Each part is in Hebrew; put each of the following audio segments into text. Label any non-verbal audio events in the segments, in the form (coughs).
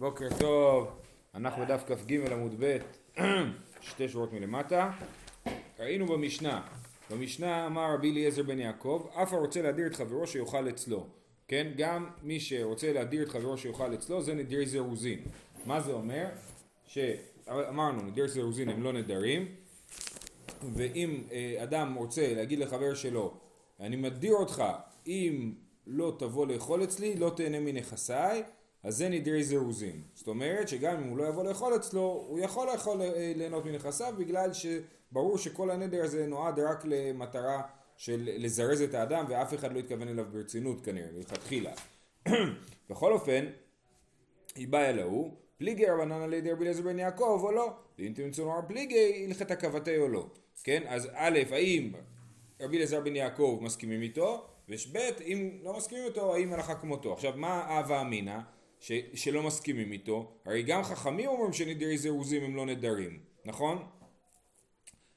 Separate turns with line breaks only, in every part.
בוקר טוב, אנחנו בדף כ"ג עמוד ב', (clears throat) שתי שורות מלמטה. ראינו במשנה, במשנה אמר רבי אליעזר בן יעקב, אף הרוצה להדיר את חברו שיאכל אצלו. כן, גם מי שרוצה להדיר את חברו שיאכל אצלו זה נדיר זירוזין. מה זה אומר? שאמרנו נדיר זירוזין הם לא נדרים, ואם אה, אדם רוצה להגיד לחבר שלו, אני מדיר אותך אם לא תבוא לאכול אצלי, לא תהנה מנכסיי, אז זה נדרי זירוזין. זאת אומרת שגם אם הוא לא יבוא לאכול אצלו, הוא יכול לאכול, אה, ליהנות מנכסיו בגלל שברור שכל הנדר הזה נועד רק למטרה של לזרז את האדם ואף אחד לא התכוון אליו ברצינות כנראה, מלכתחילה. (clears throat) בכל אופן, היא באה להוא, פליגי רבנן על ידי רבי אליעזר בן יעקב או לא, ואם תמצאו נאמר פליגי, הלכת הכבתי או לא. כן, אז א', האם רבי אליעזר בן יעקב מסכימים איתו, וב', אם לא מסכימים איתו, האם הלכה כמותו. עכשיו, מה הווה אמינא? ש, שלא מסכימים איתו, הרי גם חכמים אומרים שנדירי זירוזים הם לא נדרים, נכון?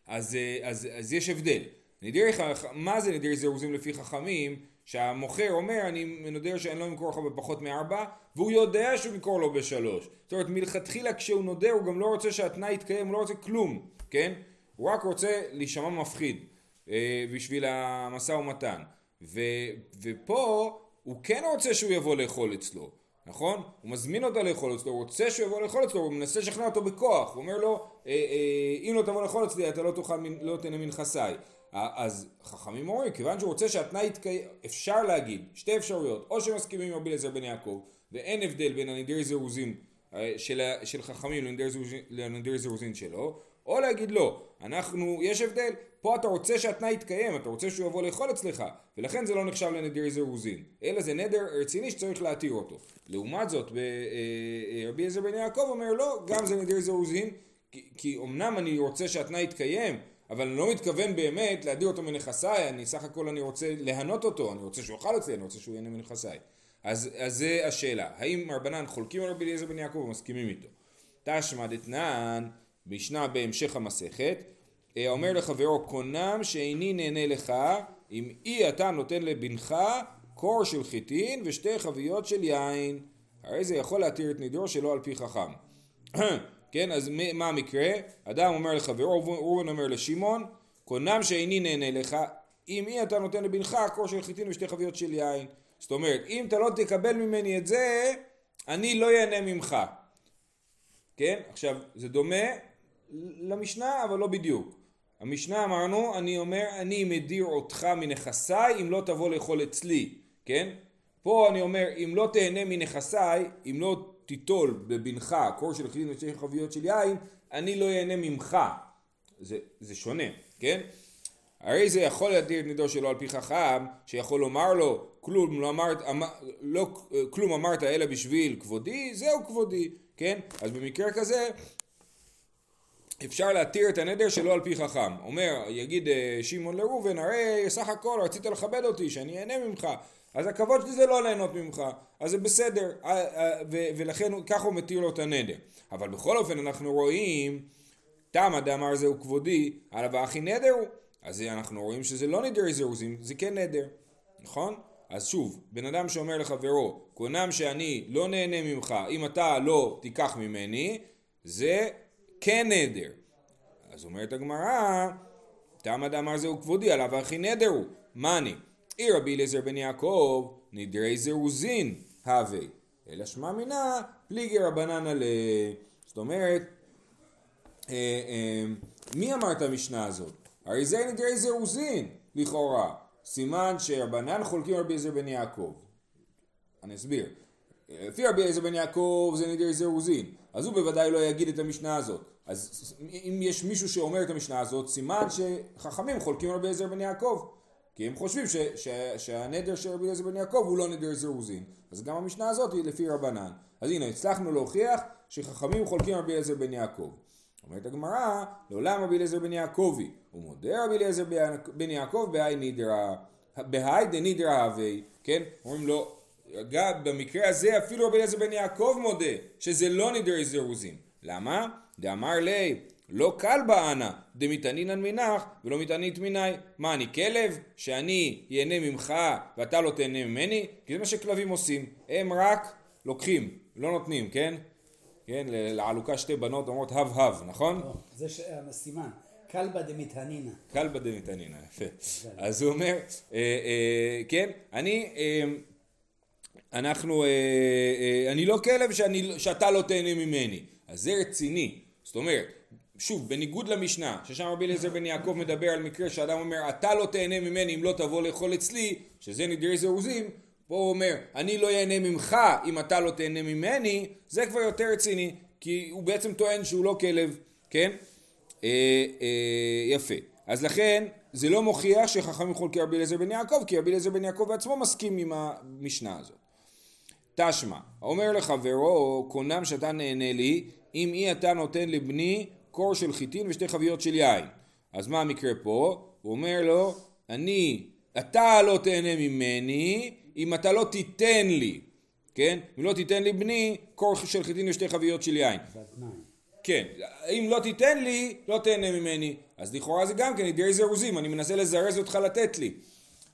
אז, אה, אז, אז יש הבדל. נדירי, מה זה נדירי זירוזים לפי חכמים? שהמוכר אומר אני נודר שאני לא אמכור לך בפחות מארבע והוא יודע שהוא ימכור לו בשלוש זאת אומרת מלכתחילה כשהוא נודר הוא גם לא רוצה שהתנאי יתקיים הוא לא רוצה כלום כן הוא רק רוצה להישמע מפחיד אה, בשביל המשא ומתן ו, ופה הוא כן רוצה שהוא יבוא לאכול אצלו נכון? הוא מזמין אותו לאכול אצלו, הוא רוצה שהוא יבוא לאכול אצלו, הוא מנסה לשכנע אותו בכוח, הוא אומר לו, אה, אה, אם לא תבוא לאכול אצלי אתה לא תאכל, לא תהנה מנכסיי. אז חכמים אומרים, כיוון שהוא רוצה שהתנאי יתקיים, אפשר להגיד, שתי אפשרויות, או שמסכימים עם רבי אליעזר בן יעקב, ואין הבדל בין הנדיר זירוזין אה, של, של חכמים לנדיר זירוזין שלו, או להגיד לא, אנחנו, יש הבדל, פה אתה רוצה שהתנאי יתקיים, אתה רוצה שהוא יבוא לאכול אצלך, ולכן זה לא נחשב לנדיר זירוזין, אלא זה נדר רציני שצריך להתיר אותו. לעומת זאת, אה, אה, רבי אליעזר בן יעקב אומר לא, גם זה נדיר זירוזין, כי, כי אמנם אני רוצה שהתנאי יתקיים, אבל אני לא מתכוון באמת להדיר אותו מנכסיי, אני סך הכל אני רוצה להנות אותו, אני רוצה שהוא יאכל אצלי, אני רוצה שהוא ייהנה מנכסיי. אז, אז זה השאלה, האם רבנן חולקים על רבי אליעזר בן יעקב ומסכימים איתו? תשמע דתנן, משנה בהמשך המסכת, אומר לחברו קונם שאיני נהנה לך אם אי אתה נותן לבנך קור של חיטין ושתי חביות של יין. הרי זה יכול להתיר את נידרו שלא על פי חכם. (clears throat) כן אז מה המקרה? אדם אומר לחברו ראובן אומר לשמעון קונם שאיני נהנה לך אם אי אתה נותן לבנך קור של חיטין ושתי חביות של יין. זאת אומרת אם אתה לא תקבל ממני את זה אני לא ייהנה ממך. כן? עכשיו זה דומה למשנה אבל לא בדיוק המשנה אמרנו, אני אומר, אני מדיר אותך מנכסיי אם לא תבוא לאכול אצלי, כן? פה אני אומר, אם לא תהנה מנכסיי, אם לא תיטול בבנך קור של כלים ושתי חביות של יין, אני לא אהנה ממך. זה, זה שונה, כן? הרי זה יכול להדיר את נידו שלו על פי חכם, שיכול לומר לו, כלום לא אמרת, אמר, לא, כלום אמרת אלא בשביל כבודי, זהו כבודי, כן? אז במקרה כזה, אפשר להתיר את הנדר שלא על פי חכם. אומר, יגיד אה, שמעון לראובן, הרי סך הכל רצית לכבד אותי, שאני אהנה ממך. אז הכבוד שלי זה לא ליהנות ממך, אז זה בסדר, אה, אה, ולכן ככה הוא מתיר לו את הנדר. אבל בכל אופן אנחנו רואים, תמה דאמר זהו כבודי, עליו האחי נדר הוא. אז אנחנו רואים שזה לא נדר זירוזים, זה כן נדר, נכון? אז שוב, בן אדם שאומר לחברו, קונם שאני לא נהנה ממך, אם אתה לא תיקח ממני, זה כן נדר. אז אומרת הגמרא, תמה דאמר זהו כבודי, עליו הכי נדר הוא. מאני, אי רבי אליעזר בן יעקב, נדרי זירוזין הווה. אלא שמע מינה, פליגי רבנן עלי. זאת אומרת, אה, אה, מי אמר את המשנה הזאת? הרי זה נדרי זירוזין, לכאורה. סימן שרבנן חולקים רבי אליעזר בן יעקב. אני אסביר. לפי רבי אליעזר בן יעקב זה נדרי זירוזין. אז הוא בוודאי לא יגיד את המשנה הזאת. אז אם יש מישהו שאומר את המשנה הזאת, סימן שחכמים חולקים על רבי אליעזר בן יעקב. כי הם חושבים ש, ש, שהנדר של רבי אליעזר בן יעקב הוא לא נדר זירוזין. אז גם המשנה הזאת היא לפי רבנן. אז הנה, הצלחנו להוכיח שחכמים חולקים על רבי אליעזר בן יעקב. אומרת הגמרא, לעולם רבי אליעזר בן יעקבי. הוא מודה רבי אליעזר בן יעקב בהאי נידרה, בהאי דנידרה הווי, כן? אומרים לו, אגב, במקרה הזה אפילו רבי אליעזר בן יעקב מודה שזה לא נדר זירוזין. למה? דאמר לי, לא קל באנה, דמתענינן מנך ולא מתענית מיני. מה, אני כלב? שאני ייהנה ממך ואתה לא תהנה ממני? כי זה מה שכלבים עושים. הם רק לוקחים, לא נותנים, כן? כן, לעלוקה שתי בנות אומרות הב הב, נכון?
לא, זה הסימן. כלבא דמתהנינה.
כלבא דמתהנינה, יפה. אז הוא אומר, אה, אה, כן, אני, אה, אנחנו, אני לא כלב שאני, שאתה לא תהנה ממני. אז זה רציני. זאת אומרת, שוב, בניגוד למשנה, ששם רבי אליעזר בן יעקב מדבר על מקרה שאדם אומר, אתה לא תהנה ממני אם לא תבוא לאכול אצלי, שזה נדרי זירוזים, פה הוא אומר, אני לא אהנה ממך אם אתה לא תהנה ממני, זה כבר יותר רציני, כי הוא בעצם טוען שהוא לא כלב, כן? אה, אה, יפה. אז לכן, זה לא מוכיח שחכמים חולקי רבי אליעזר בן יעקב, כי רבי אליעזר בן יעקב בעצמו מסכים עם המשנה הזאת. תשמע, אומר לחברו, קונם שאתה נהנה לי, אם אי אתה נותן לבני קור של חיטין ושתי חביות של יין. אז מה המקרה פה? הוא אומר לו, אני, אתה לא תהנה ממני אם אתה לא תיתן לי, כן? אם לא תיתן לי בני קור של חיטין ושתי חביות של יין. כן, אם לא תיתן לי, לא תהנה ממני. אז לכאורה זה גם כן ידי זירוזים, אני מנסה לזרז אותך לתת לי.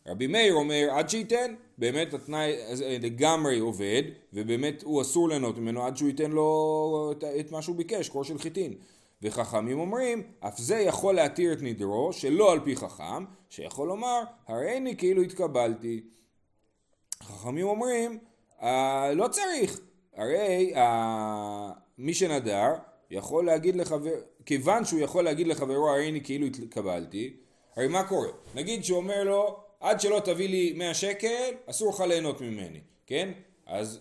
רבי מאיר אומר עד שייתן, באמת התנאי לגמרי עובד, ובאמת הוא אסור ליהנות ממנו עד שהוא ייתן לו את מה שהוא ביקש, קור של חיטין. וחכמים אומרים, אף זה יכול להתיר את נדרו, שלא על פי חכם, שיכול לומר, הרי אני כאילו התקבלתי. חכמים אומרים, אה, לא צריך, הרי אה, מי שנדר יכול להגיד לחבר, כיוון שהוא יכול להגיד לחברו, הרי אני כאילו התקבלתי, הרי מה קורה? נגיד שהוא אומר לו, עד שלא תביא לי 100 שקל, אסור לך ליהנות ממני, כן? אז,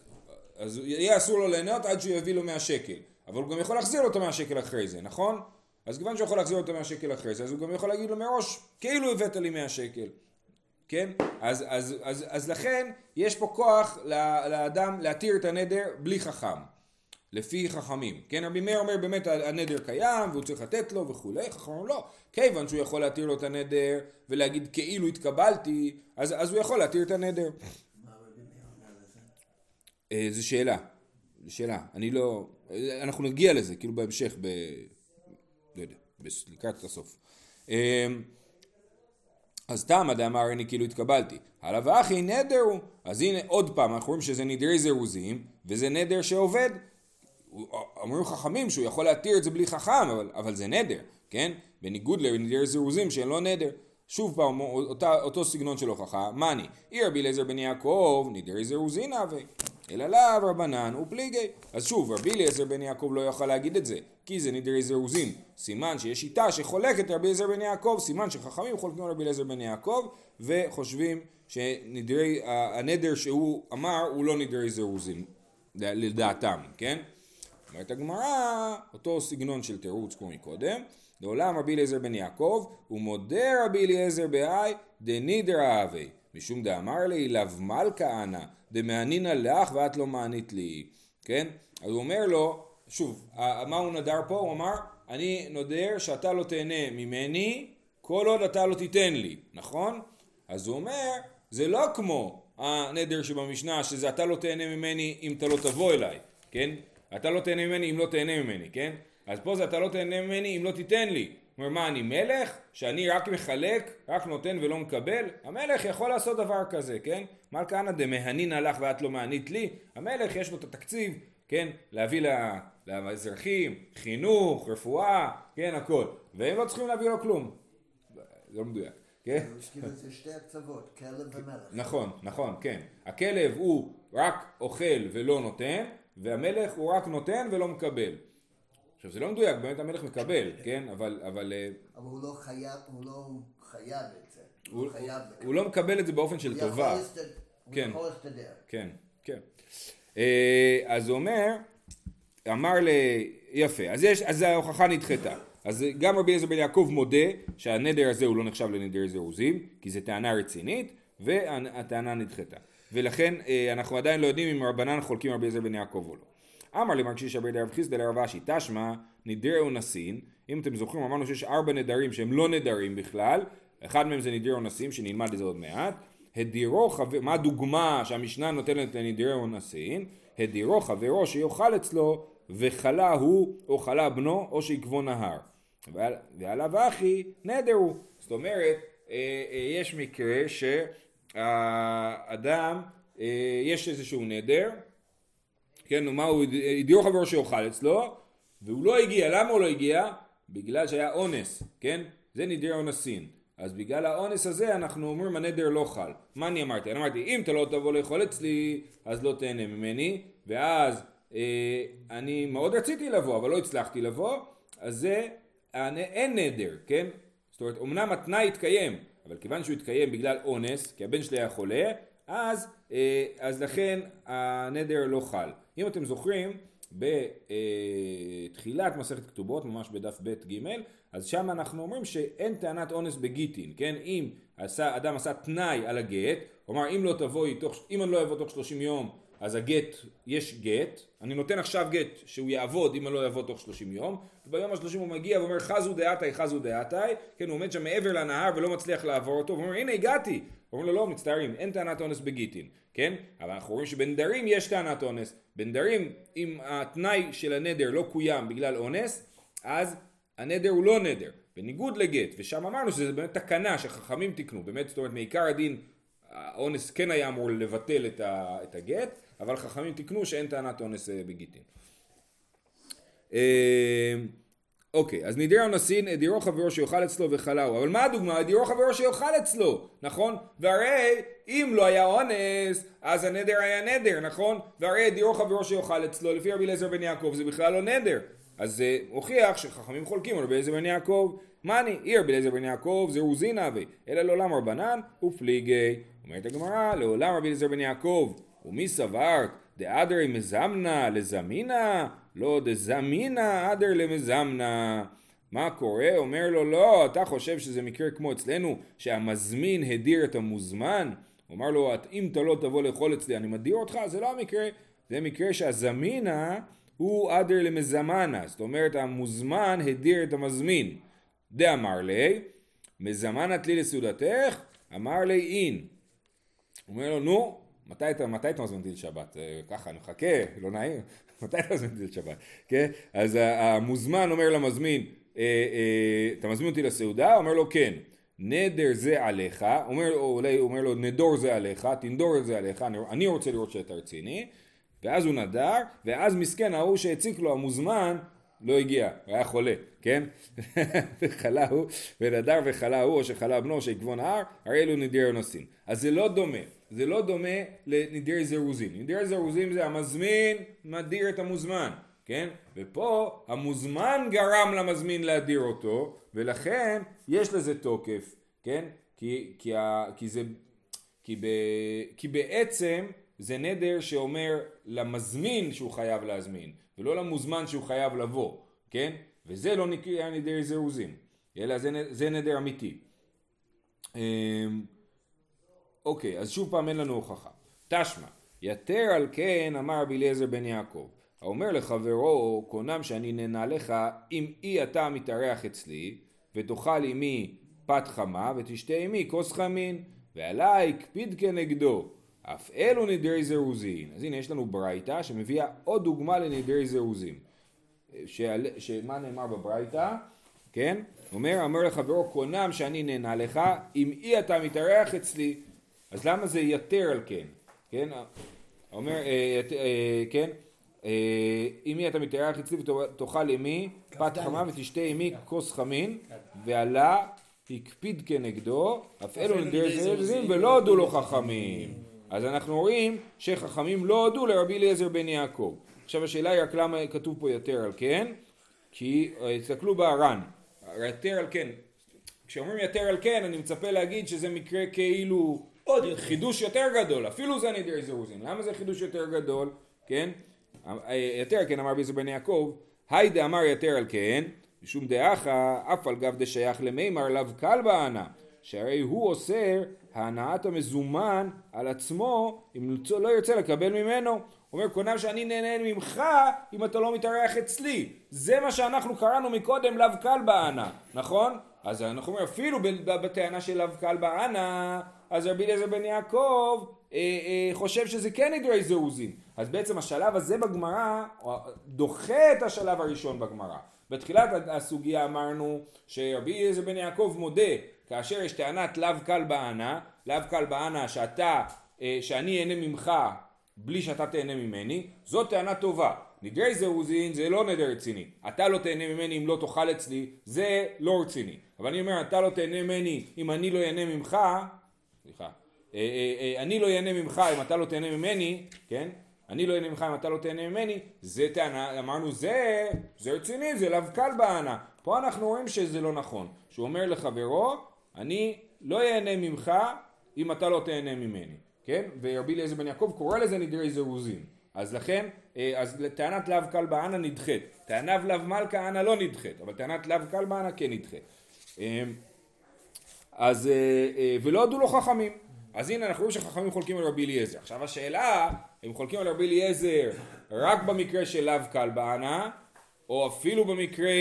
אז יהיה אסור לו ליהנות עד שהוא יביא לו 100 שקל. אבל הוא גם יכול להחזיר לו את המאה שקל אחרי זה, נכון? אז כיוון שהוא יכול להחזיר לו את המאה שקל אחרי זה, אז הוא גם יכול להגיד לו מראש, כאילו הבאת לי מאה שקל, כן? אז, אז, אז, אז לכן יש פה כוח לאדם להתיר את הנדר בלי חכם, לפי חכמים, כן? רבי מאיר אומר באמת הנדר קיים והוא צריך לתת לו וכולי, חכמים לא, כיוון שהוא יכול להתיר לו את הנדר ולהגיד כאילו התקבלתי, אז, אז הוא יכול להתיר את הנדר. אה, זו שאלה. שאלה, אני לא, אנחנו נגיע לזה, כאילו בהמשך, ב... לא יודע, לקראת הסוף. אמ, אז תמה דאמר אני כאילו התקבלתי. הלאה ואחי נדר הוא. אז הנה עוד פעם, אנחנו רואים שזה נדרי זירוזים, וזה נדר שעובד. אמרו חכמים שהוא יכול להתיר את זה בלי חכם, אבל, אבל זה נדר, כן? בניגוד לנדרי זירוזים שאין לו נדר. שוב פעם, אותה, אותו סגנון של הוכחה, מאני, אי רבי אליעזר בן יעקב, נדרי זירוזין הווה. אלא לאו רבנן ופליגי. אז שוב, רבי אליעזר בן יעקב לא יוכל להגיד את זה, כי זה נדרי זירוזין. סימן שיש שיטה שחולקת רבי אליעזר בן יעקב, סימן שחכמים חולקים רבי אליעזר בן יעקב, וחושבים שנדרי, הנדר שהוא אמר הוא לא נדרי זירוזין, לדעתם, כן? אומרת הגמרא, אותו סגנון של תירוץ כמו מקודם, לעולם רבי אליעזר בן יעקב, ומודה רבי אליעזר בהאי דנידר אהבי. משום דאמר לי לאו מלכה אנא דמענינא לך ואת לא מענית לי, כן? אז הוא אומר לו, שוב, מה הוא נדר פה? הוא אמר, אני נודר שאתה לא תהנה ממני כל עוד אתה לא תיתן לי, נכון? אז הוא אומר, זה לא כמו הנדר שבמשנה, שזה אתה לא תהנה ממני אם אתה לא תבוא אליי, כן? אתה לא תהנה ממני אם לא תהנה ממני, כן? אז פה זה אתה לא תהנה ממני אם לא תיתן לי. אומר, מה, אני מלך? שאני רק מחלק, רק נותן ולא מקבל? המלך יכול לעשות דבר כזה, כן? מל כהנא דמהנין הלך ואת לא מענית לי? המלך יש לו את התקציב, כן? להביא לאזרחים, חינוך, רפואה, כן, הכל. והם לא צריכים להביא לו כלום. זה לא מדויק. כן?
זה שתי הקצוות, כלב ומלך.
נכון, נכון, כן. הכלב הוא רק אוכל ולא נותן, והמלך הוא רק נותן ולא מקבל. עכשיו זה לא מדויק, באמת המלך מקבל, כן? אבל...
אבל אה, אבל הוא לא חייב, הוא לא חייב את זה.
הוא, הוא, חייב הוא לא מקבל את זה באופן של טובה. הוא
כן, יכול להסתדר.
כן, כן. אה, אז הוא אומר, אמר ל... יפה, אז, יש, אז ההוכחה נדחתה. אז גם רבי אליעזר בן יעקב מודה שהנדר הזה הוא לא נחשב לנדר זירוזים, כי זו טענה רצינית, והטענה נדחתה. ולכן אה, אנחנו עדיין לא יודעים אם רבנן חולקים רבי אליעזר בן יעקב או לא. אמר לי מרקשיש אבי דרב חיסדא לרב אשי תשמע נדרי אונסין אם אתם זוכרים אמרנו שיש ארבע נדרים שהם לא נדרים בכלל. אחד מהם זה נדרי אונסין שנלמד את זה עוד מעט. הדירו חבר, מה הדוגמה שהמשנה נותנת לנדרי אונסין הדירו חברו שיאכל אצלו וחלה הוא או חלה בנו או שיקבו נהר. ועליו אחי נדר הוא זאת אומרת אה, אה, יש מקרה שהאדם אה, יש איזשהו נדר כן, מה הוא, הדירו חברו שיאכל אצלו, והוא לא הגיע, למה הוא לא הגיע? בגלל שהיה אונס, כן? זה נדיר אונסין. אז בגלל האונס הזה אנחנו אומרים הנדר לא חל. מה אני אמרתי? אני אמרתי אם אתה לא תבוא לאכול אצלי אז לא תהנה ממני ואז אה, אני מאוד רציתי לבוא אבל לא הצלחתי לבוא אז זה אין נדר, כן? זאת אומרת אמנם התנאי התקיים אבל כיוון שהוא התקיים בגלל אונס כי הבן שלי היה חולה אז, אה, אז לכן הנדר לא חל. אם אתם זוכרים בתחילת מסכת כתובות, ממש בדף ב' ג', אז שם אנחנו אומרים שאין טענת אונס בגיטין, כן? אם עשה, אדם עשה תנאי על הגט, כלומר אם לא תבואי, תוך, אם אני לא אבוא תוך 30 יום, אז הגט, יש גט, אני נותן עכשיו גט שהוא יעבוד אם אני לא אבוא תוך 30 יום, וביום ה-30 הוא מגיע ואומר חזו דעתי, חזו דעתי, כן, הוא עומד שם מעבר לנהר ולא מצליח לעבור אותו, ואומר הנה הגעתי, אומרים לו לא, מצטערים, אין טענת אונס בגיטין, כן? אבל אנחנו רואים שבנדרים יש טענת אונס. בנדרים, אם התנאי של הנדר לא קוים בגלל אונס, אז הנדר הוא לא נדר. בניגוד לגט, ושם אמרנו שזה באמת תקנה שחכמים תיקנו, באמת, זאת אומרת, מעיקר הדין, האונס כן היה אמור לבטל את, ה, את הגט, אבל חכמים תיקנו שאין טענת אונס אה, בגיטין. אה, אוקיי, אז נדיר אונסין, דירו חברו שיאכל אצלו וחלהו. אבל מה הדוגמה? דירו חברו שיאכל אצלו, נכון? והרי אם לא היה אונס, אז הנדר היה נדר, נכון? והרי דירו חברו שיאכל אצלו, לפי רבי אליעזר בן יעקב, זה בכלל לא נדר. אז זה הוכיח שחכמים חולקים על רבי אליעזר בן יעקב. מאני, אי רבי אליעזר בן יעקב זה רוזין אבי, אלא לעולם רבנן ופליגי. אומרת הגמרא, לעולם רבי אליעזר בן יעקב, ומי סברת דאדרי מזמנה לזמינה? לא דזמינה אדר למזמנה. מה קורה? אומר לו לא, אתה חושב שזה מקרה כמו אצלנו שהמזמין הדיר את המוזמן? אומר לו אם אתה לא תבוא לאכול אצלי אני מדיר אותך? זה לא המקרה, זה מקרה שהזמינה הוא אדר למזמנה, זאת אומרת המוזמן הדיר את המזמין. דאמר לי, מזמנת לי לסעודתך? אמר לי אין. אומר לו נו, מתי אתה, מתי אתה מזמנתי לשבת? אה, ככה אני מחכה, לא נעים. (laughs) מתי אתה מזמין אותי לשבת? כן? אז המוזמן אומר למזמין, אה, אה, אתה מזמין אותי לסעודה? אומר לו כן. נדר זה עליך, אומר, אולי אומר לו נדור זה עליך, תנדור זה עליך, אני, אני רוצה לראות שאתה רציני, ואז הוא נדר, ואז מסכן ההוא שהציק לו המוזמן לא הגיע, הוא היה חולה, כן? (laughs) וחלה הוא, ונדר וחלה הוא, או שחלה בנו, שעקבון ההר, הרי אלו נדיר נושאים. אז זה לא דומה. זה לא דומה לנדיר זירוזים. נדיר זירוזים זה המזמין מדיר את המוזמן, כן? ופה המוזמן גרם למזמין להדיר אותו, ולכן יש לזה תוקף, כן? כי, כי, כי, זה, כי, ב, כי בעצם זה נדר שאומר למזמין שהוא חייב להזמין, ולא למוזמן שהוא חייב לבוא, כן? וזה לא נקרא נדר זירוזים, אלא זה, זה נדר אמיתי. אמ, אוקיי, אז שוב פעם אין לנו הוכחה. תשמע, יתר על כן אמר רבי אליעזר בן יעקב, האומר לחברו, קונם שאני נהנה לך, אם אי אתה מתארח אצלי, ותאכל עמי פת חמה, ותשתה עמי כוס חמין, ועלי הקפיד כנגדו, אף אלו נדרי זירוזין. אז הנה יש לנו ברייתא שמביאה עוד דוגמה לנדרי זירוזין. שמה נאמר בברייתא? כן? אומר, אומר לחברו, קונם שאני נהנה לך, אם אי אתה מתארח אצלי, אז למה זה יתר על כן? כן? אומר, אה, אה, כן? אה, אמי אתה מתארח אצלי ותאכל אמי פת חמה ותשתה אמי כוס חמין ועלה הקפיד כנגדו אף אלו נדרי זרזים ולא הודו לו חכמים אז אנחנו רואים שחכמים לא הודו לרבי אליעזר בן יעקב עכשיו השאלה היא רק למה כתוב פה יתר על כן כי תסתכלו בארן יתר על כן כשאומרים יתר על כן אני מצפה להגיד שזה מקרה כאילו עוד חידוש יותר גדול, אפילו זה נדרי זירוזין. למה זה חידוש יותר גדול? כן? יותר כן אמר ביזר בן יעקב, היי דאמר יותר על כן, משום דאחה, אף על גב דשייך למימר לאו קל בענה, שהרי הוא אוסר הנעת המזומן על עצמו אם לא ירצה לקבל ממנו. אומר קונם שאני נהנה ממך אם אתה לא מתארח אצלי. זה מה שאנחנו קראנו מקודם לאו קל בענה, נכון? אז אנחנו אומרים אפילו בטענה של לאו קל בענה אז רבי אליעזר בן יעקב אה, אה, חושב שזה כן נדרי זירוזין. אז בעצם השלב הזה בגמרא דוחה את השלב הראשון בגמרא. בתחילת הסוגיה אמרנו שרבי אליעזר בן יעקב מודה כאשר יש טענת לאו קל בענה, לאו קל בענה שאתה, אה, שאני אהנה ממך בלי שאתה תהנה ממני, זאת טענה טובה. נדרי זירוזין זה לא נדר רציני. אתה לא תהנה ממני אם לא תאכל אצלי, זה לא רציני. אבל אני אומר, אתה לא תהנה ממני אם אני לא אהנה ממך, סליחה, אה, אה, אה, אני לא אהנה ממך אם אתה לא תהנה ממני, כן? אני לא אהנה ממך אם אתה לא תהנה ממני, זה טענה, אמרנו זה, זה רציני, זה לאו קל בהנה. פה אנחנו רואים שזה לא נכון. שהוא אומר לחברו, אני לא אהנה ממך אם אתה לא תהנה ממני, כן? ורבי אליעזר בן יעקב קורא לזה נדרי זירוזין. אז לכן, אה, אז טענת לאו קל בהנה נדחית. טענת לאו מלכה אנה לא נדחית, אבל טענת לאו קל בהנה כן נדחית. אה, אז, אה, אה, ולא הודו לו חכמים. אז הנה אנחנו רואים שחכמים חולקים על רבי אליעזר. עכשיו השאלה, הם חולקים על רבי אליעזר רק במקרה של לאו קל בהנה, או אפילו במקרה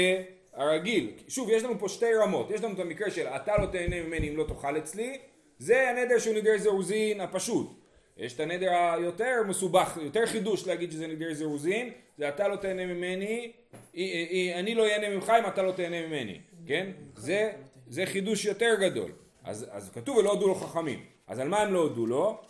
הרגיל. שוב, יש לנו פה שתי רמות. יש לנו את המקרה של אתה לא תהנה ממני אם לא תאכל אצלי, זה הנדר שהוא נדר זירוזין הפשוט. יש את הנדר היותר מסובך, יותר חידוש להגיד שזה נדר זירוזין, זה אתה לא תהנה ממני, אני לא אהנה ממך אם אתה לא תהנה ממני, כן? זה, זה חידוש יותר גדול. אז, אז כתוב ולא הודו לו חכמים. אז על מה הם לא הודו לו?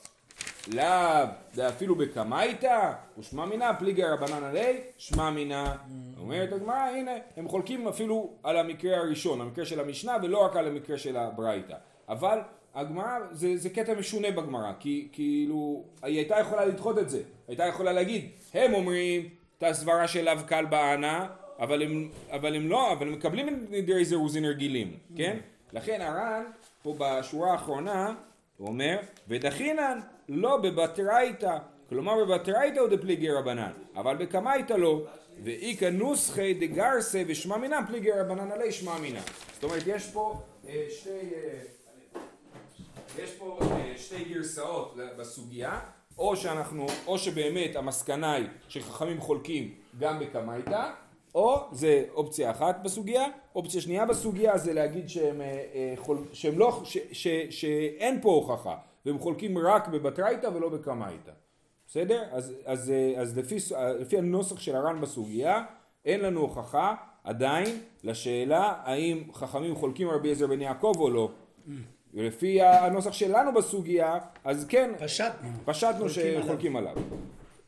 לאו, זה אפילו בקמייתא, ושמע מינא, פליגי רבנן עלי, שמע מינא. אומרת הגמרא, הנה, הם חולקים אפילו על המקרה הראשון, המקרה של המשנה, ולא רק על המקרה של הברייתא. אבל הגמרא, זה, זה קטע משונה בגמרא, כי כאילו, היא הייתה יכולה לדחות את זה, הייתה יכולה להגיד, הם אומרים את הסברה של לאו קל בענה, אבל הם, אבל הם לא, אבל הם מקבלים נדרי זירוזין רגילים, כן? לכן הר"ן, פה בשורה האחרונה, הוא אומר, ודחינן לא בבטרייתא, כלומר בבטרייתא הוא דפליגי רבנן, אבל בקמייתא לא, ואיכא נוסחי דגרסי ושמע מינם פליגי רבנן עלי שמע מינם. זאת אומרת, יש פה אה, שתי... אה, יש פה אה, שתי גרסאות בסוגיה, או שאנחנו, או שבאמת המסקנה היא שחכמים חולקים גם בקמייתא, או זה אופציה אחת בסוגיה, אופציה שנייה בסוגיה זה להגיד שהם, אה, חול, שהם לא, ש, ש, שאין פה הוכחה, והם חולקים רק בבטרייתא ולא בקמייתא. בסדר? אז, אז, אה, אז לפי, לפי הנוסח של הר"ן בסוגיה, אין לנו הוכחה עדיין לשאלה האם חכמים חולקים רבי עזר בן יעקב או לא. ולפי הנוסח שלנו בסוגיה, אז כן,
פשטנו,
פשטנו שחולקים עליו.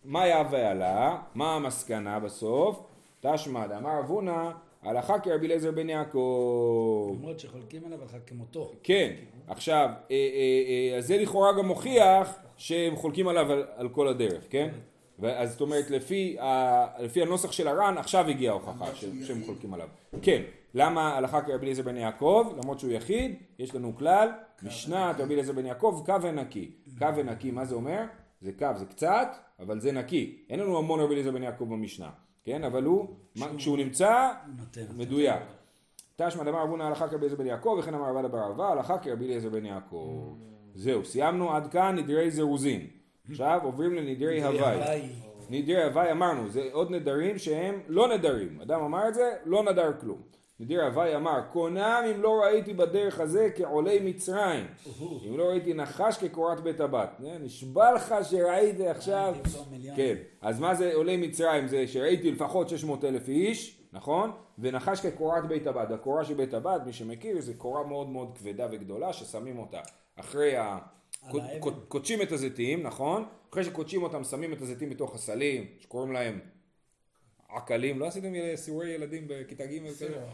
מה היה ועלה? מה המסקנה בסוף? תשמע דאמר אבונה הלכה כרבי אליעזר בן יעקב.
למרות שחולקים עליו הלכה כמותו.
כן, עכשיו, אה, אה, אה, זה לכאורה גם מוכיח שהם חולקים עליו על, על כל הדרך, כן? אז זאת אומרת, לפי, ה, לפי הנוסח של הר"ן, עכשיו הגיעה ההוכחה שהם חולקים עליו. כן, למה הלכה כרבי אליעזר בן יעקב, למרות שהוא יחיד, יש לנו כלל, משנת רבי אליעזר בן יעקב, קו ונקי. קו ונקי, מה זה אומר? זה קו, זה קצת, אבל זה נקי. אין לנו המון רבי אליעזר בן יעקב במשנה, כן? אבל הוא, כשהוא נמצא, מדויק. תשמע דבר אבונה הלכה כרבי אליעזר בן יעקב, וכן אמר רבא דבר אבה, הלכה כרבי אליעזר בן יעקב. זהו, סיימנו עד כאן נדרי זירוזין. עכשיו עוברים לנדרי הוואי. נדרי הוואי אמרנו, זה עוד נדרים שהם לא נדרים. אדם אמר את זה, לא נדר כלום. נדיר הוואי אמר, קונם אם לא ראיתי בדרך הזה כעולי מצרים. אם לא ראיתי נחש כקורת בית הבת. נשבע לך שראיתי עכשיו. כן, אז מה זה עולי מצרים? זה שראיתי לפחות 600 אלף איש, נכון? ונחש כקורת בית הבת. הקורה של בית הבת, מי שמכיר, זה קורה מאוד מאוד כבדה וגדולה, ששמים אותה אחרי ה... קודשים את הזיתים, נכון? אחרי שקודשים אותם, שמים את הזיתים בתוך הסלים, שקוראים להם עקלים, לא עשיתם סיורי ילדים בכיתה ג'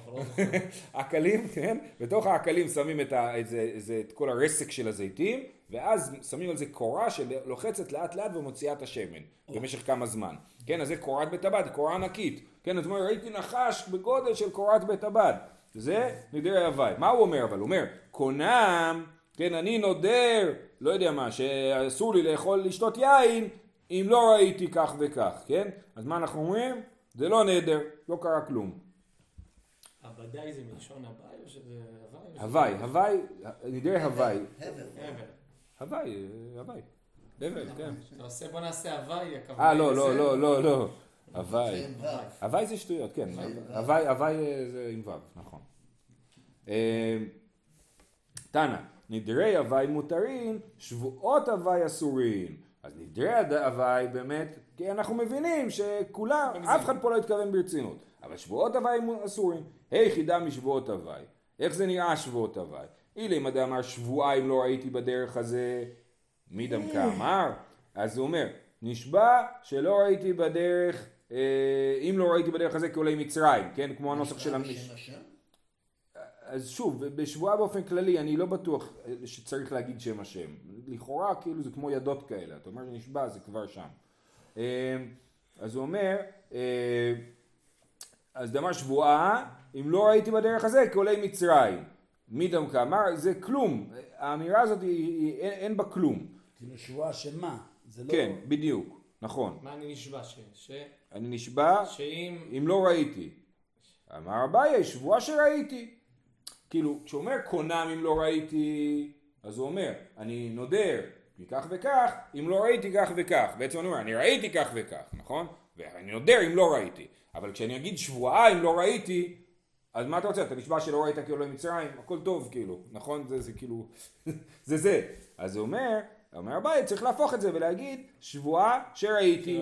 לא (laughs) עקלים, כן? בתוך העקלים שמים את, ה, את, זה, זה, את כל הרסק של הזיתים, ואז שמים על זה קורה שלוחצת לאט לאט ומוציאה את השמן במשך כמה זמן. כן, אז זה קורת בית הבד, קורה ענקית. כן, אז הוא אומר, ראיתי נחש בגודל של קורת בית הבד. זה נדר הוואי. מה הוא אומר אבל? הוא אומר, קונם, כן, אני נודר, לא יודע מה, שאסור לי לאכול, לשתות יין, אם לא ראיתי כך וכך, כן? אז מה אנחנו אומרים? זה לא נדר, לא קרה כלום.
הבדאי זה מלשון הוואי או שזה
הוואי? הוואי, הוואי, נדרי הוואי. הוואי, הוואי. הבל, כן.
בוא נעשה הוואי,
הכוונה. אה, לא, לא, לא, לא, לא. הוואי. הוואי זה שטויות, כן. הוואי זה עם וו, נכון. אה, תנא, נדרי הוואי מותרים, שבועות הוואי אסורים. אז נדרי הוואי באמת כי אנחנו מבינים שכולם, אף אחד פה לא התכוון ברצינות. אבל שבועות הוואי אסורים. היחידה משבועות הוואי. איך זה נראה שבועות הוואי? אילא אם אדם אמר שבועיים לא ראיתי בדרך הזה, מי דמקה אמר? אז הוא אומר, נשבע שלא ראיתי בדרך, אה, אם לא ראיתי בדרך הזה כעולי מצרים, כן? כמו הנוסח של המש... אז שוב, בשבועה באופן כללי אני לא בטוח אה, שצריך להגיד שם השם. לכאורה כאילו זה כמו ידות כאלה, אתה אומר נשבע זה כבר שם. אה, אז הוא אומר, אה, אז דמר שבועה, אם לא ראיתי בדרך הזה כעולי מצרים. מי דמקה? אמר זה כלום, האמירה הזאת היא, היא, אין, אין בה כלום.
כאילו שבועה שמה? זה לא...
כן, בדיוק, נכון.
מה אני נשבע? ש... ש...
אני נשבע
שאם...
אם לא ראיתי. אמר אביי, שבועה שראיתי. כאילו, כשהוא אומר קונם אם לא ראיתי, אז הוא אומר, אני נודר מכך וכך, אם לא ראיתי כך וכך. בעצם אני אומר, אני ראיתי כך וכך, נכון? ואני נודר אם לא ראיתי. אבל כשאני אגיד שבועה אם לא ראיתי, אז מה אתה רוצה? אתה נשבע שלא ראית כעולה מצרים? הכל טוב, כאילו, נכון? זה, זה כאילו, (laughs) זה זה. אז הוא אומר, אומר אביי, צריך להפוך את זה ולהגיד, שבועה שראיתי.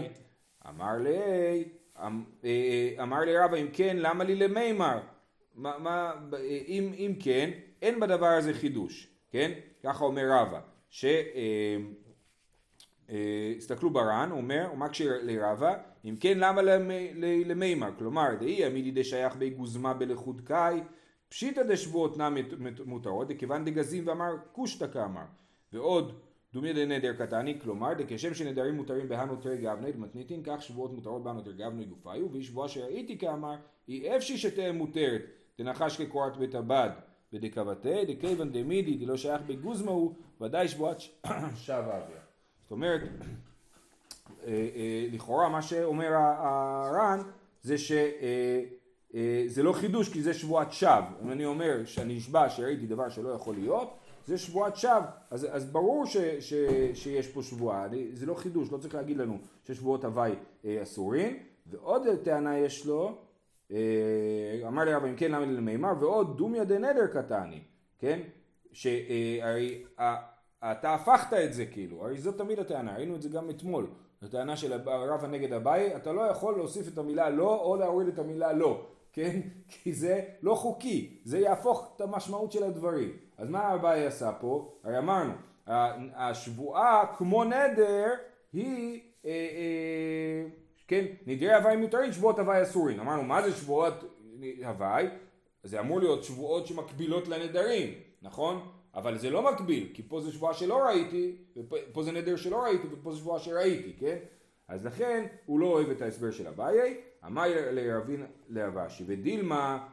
אמר לי, אמ- אה, אמר לי רבא, אם כן, למה לי למימר? מה, מה, אם, אם כן, אין בדבר הזה חידוש, כן? ככה אומר רבא, ש... אה, אה, הסתכלו בר"ן, הוא אומר, הוא מקשה לרבא, אם כן למה למימר? כלומר, דאי עמידי דשייך בי גוזמה בלכוד קאי, פשיטא דשבועות נא מותרות, דכיוון דגזים ואמר קושטא כאמר. ועוד דומיה דנדר קטני, כלומר, דכשם שנדרים מותרים בהנו תרי גבני דמתניתין, כך שבועות מותרות בהנו תרי גבני גופיו, והיא שבועה שראיתי כאמר, היא אפשי שתהא מותרת, דנחש כקורת בית הבד, ודקבתי, דכיוון דמידי, דלא שייך בגוזמה הוא, ודאי שבועת (coughs) שב אביה. זאת אומרת, אה, אה, לכאורה מה שאומר הר"ן זה שזה לא חידוש כי זה שבועת שווא. אם אני אומר שאני נשבע שראיתי דבר שלא יכול להיות, זה שבועת שווא. אז, אז ברור ש, ש, שיש פה שבועה. זה לא חידוש, לא צריך להגיד לנו ששבועות הוואי אה, אסורים. ועוד טענה יש לו, אה, אמר לי רב אם כן למה למימר, ועוד דומיה דנדר קטני, כן? שהרי אתה הפכת את זה כאילו, הרי זאת תמיד הטענה, ראינו את זה גם אתמול, הטענה של רבא נגד אביי, אתה לא יכול להוסיף את המילה לא או להוריד את המילה לא, כן? (laughs) כי זה לא חוקי, זה יהפוך את המשמעות של הדברים. אז מה אביי עשה פה? הרי אמרנו, השבועה כמו נדר היא, אה, אה, כן, נדרי הוואי מותרים, שבועות הוואי אסורים. אמרנו, מה זה שבועות הוואי? זה אמור להיות שבועות שמקבילות לנדרים, נכון? אבל זה לא מקביל, כי פה זה שבועה שלא ראיתי, ופה זה נדר שלא ראיתי, ופה זה שבועה שראיתי, כן? אז לכן הוא לא אוהב את ההסבר של אביי, אמר לרבין לרבשי, ודילמה,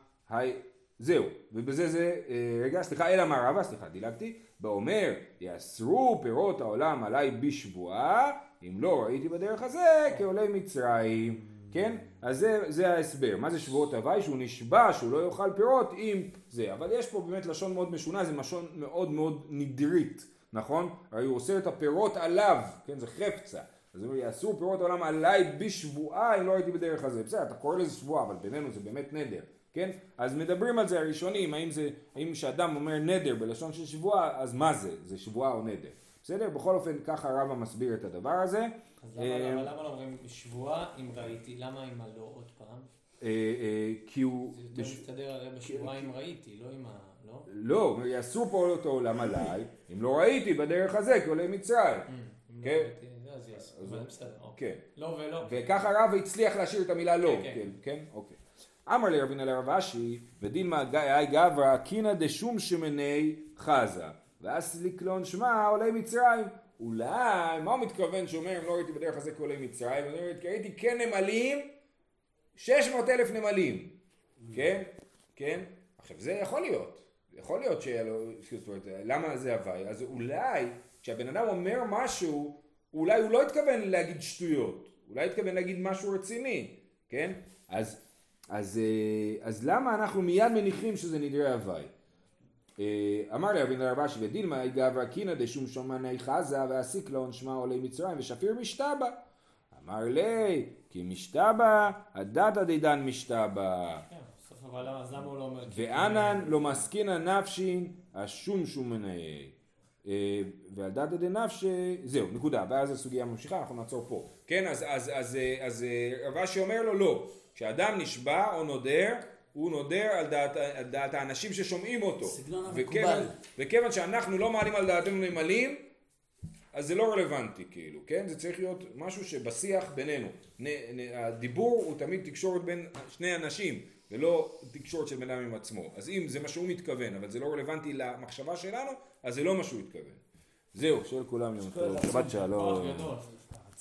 זהו, ובזה זה, אה, רגע, סליחה, אלא מה רבא, סליחה, דילגתי, באומר, יאסרו פירות העולם עליי בשבועה, אם לא ראיתי בדרך הזה, כעולי מצרים, כן? אז זה, זה ההסבר, מה זה שבועות הוואי? שהוא נשבע שהוא לא יאכל פירות אם זה, אבל יש פה באמת לשון מאוד משונה, זה לשון מאוד מאוד נדרית, נכון? הרי הוא אוסר את הפירות עליו, כן? זה חפצה. אז הוא יאסרו פירות העולם עליי בשבועה אם לא הייתי בדרך הזה. בסדר, אתה קורא לזה שבועה, אבל בינינו זה באמת נדר, כן? אז מדברים על זה הראשונים, האם זה, האם כשאדם אומר נדר בלשון של שבועה, אז מה זה? זה שבועה או נדר. בסדר? בכל אופן, ככה רבא מסביר את הדבר הזה.
אז למה,
אה,
למה לא אומרים שבועה אם ראיתי? למה עם הלא עוד פעם?
אה, אה, כי הוא...
זה יותר מסתדר הרי בשבועה אם ראיתי, לא עם ה... לא?
לא, אומר, יאסרו פעולות העולם עליי, אם לא ראיתי בדרך הזה כעולי מצרים.
אם לא
כן.
יעשו. לא ולא.
וככה רבא הצליח להשאיר את המילה לא,
כן,
כן,
כן.
כן, אוקיי. אמר לי רבינה לרב אשי, ודילמה גאי גברא קינא דשום שמני חזה, ואז לקלון שמע עולי מצרים. אולי, מה הוא מתכוון שאומר אם לא ראיתי בדרך הזה כעולי מצרים? הוא אומר, ראיתי כן נמלים, 600 אלף נמלים, כן? כן? עכשיו זה יכול להיות, יכול להיות שהיה לו, זאת אומרת, למה זה הוואי? אז אולי כשהבן אדם אומר משהו, אולי הוא לא התכוון להגיד שטויות, אולי התכוון להגיד משהו רציני, כן? אז, אז, אה, אז למה אנחנו מיד מניחים שזה נדרי הוואי? אה, אמר לי אבינו רבשי ודילמה גברא קינא דשום שומני חזה ואסיק לעון שמע עולי מצרים ושפיר משתבא. אמר לי כי משתבא הדתא דידן משתבא.
כן, לא.
ואנן לא מסכינא נפשין השום שומני אה, והדתא דנפשי זהו נקודה. ואז הסוגיה ממשיכה אנחנו נעצור פה. כן אז אז אז אז רב אשי אומר לו לא כשאדם נשבע או נודר הוא נודר על דעת, על דעת האנשים ששומעים אותו
סגנון המקובל.
וכיוון שאנחנו לא מעלים על דעתנו נמלים אז זה לא רלוונטי כאילו, כן? זה צריך להיות משהו שבשיח בינינו. נ, נ, הדיבור הוא תמיד תקשורת בין שני אנשים, ולא תקשורת של בן אדם עם עצמו. אז אם זה מה שהוא מתכוון, אבל זה לא רלוונטי למחשבה שלנו, אז זה לא מה שהוא התכוון. זהו, שואל כולם יום טוב, שבת שלום.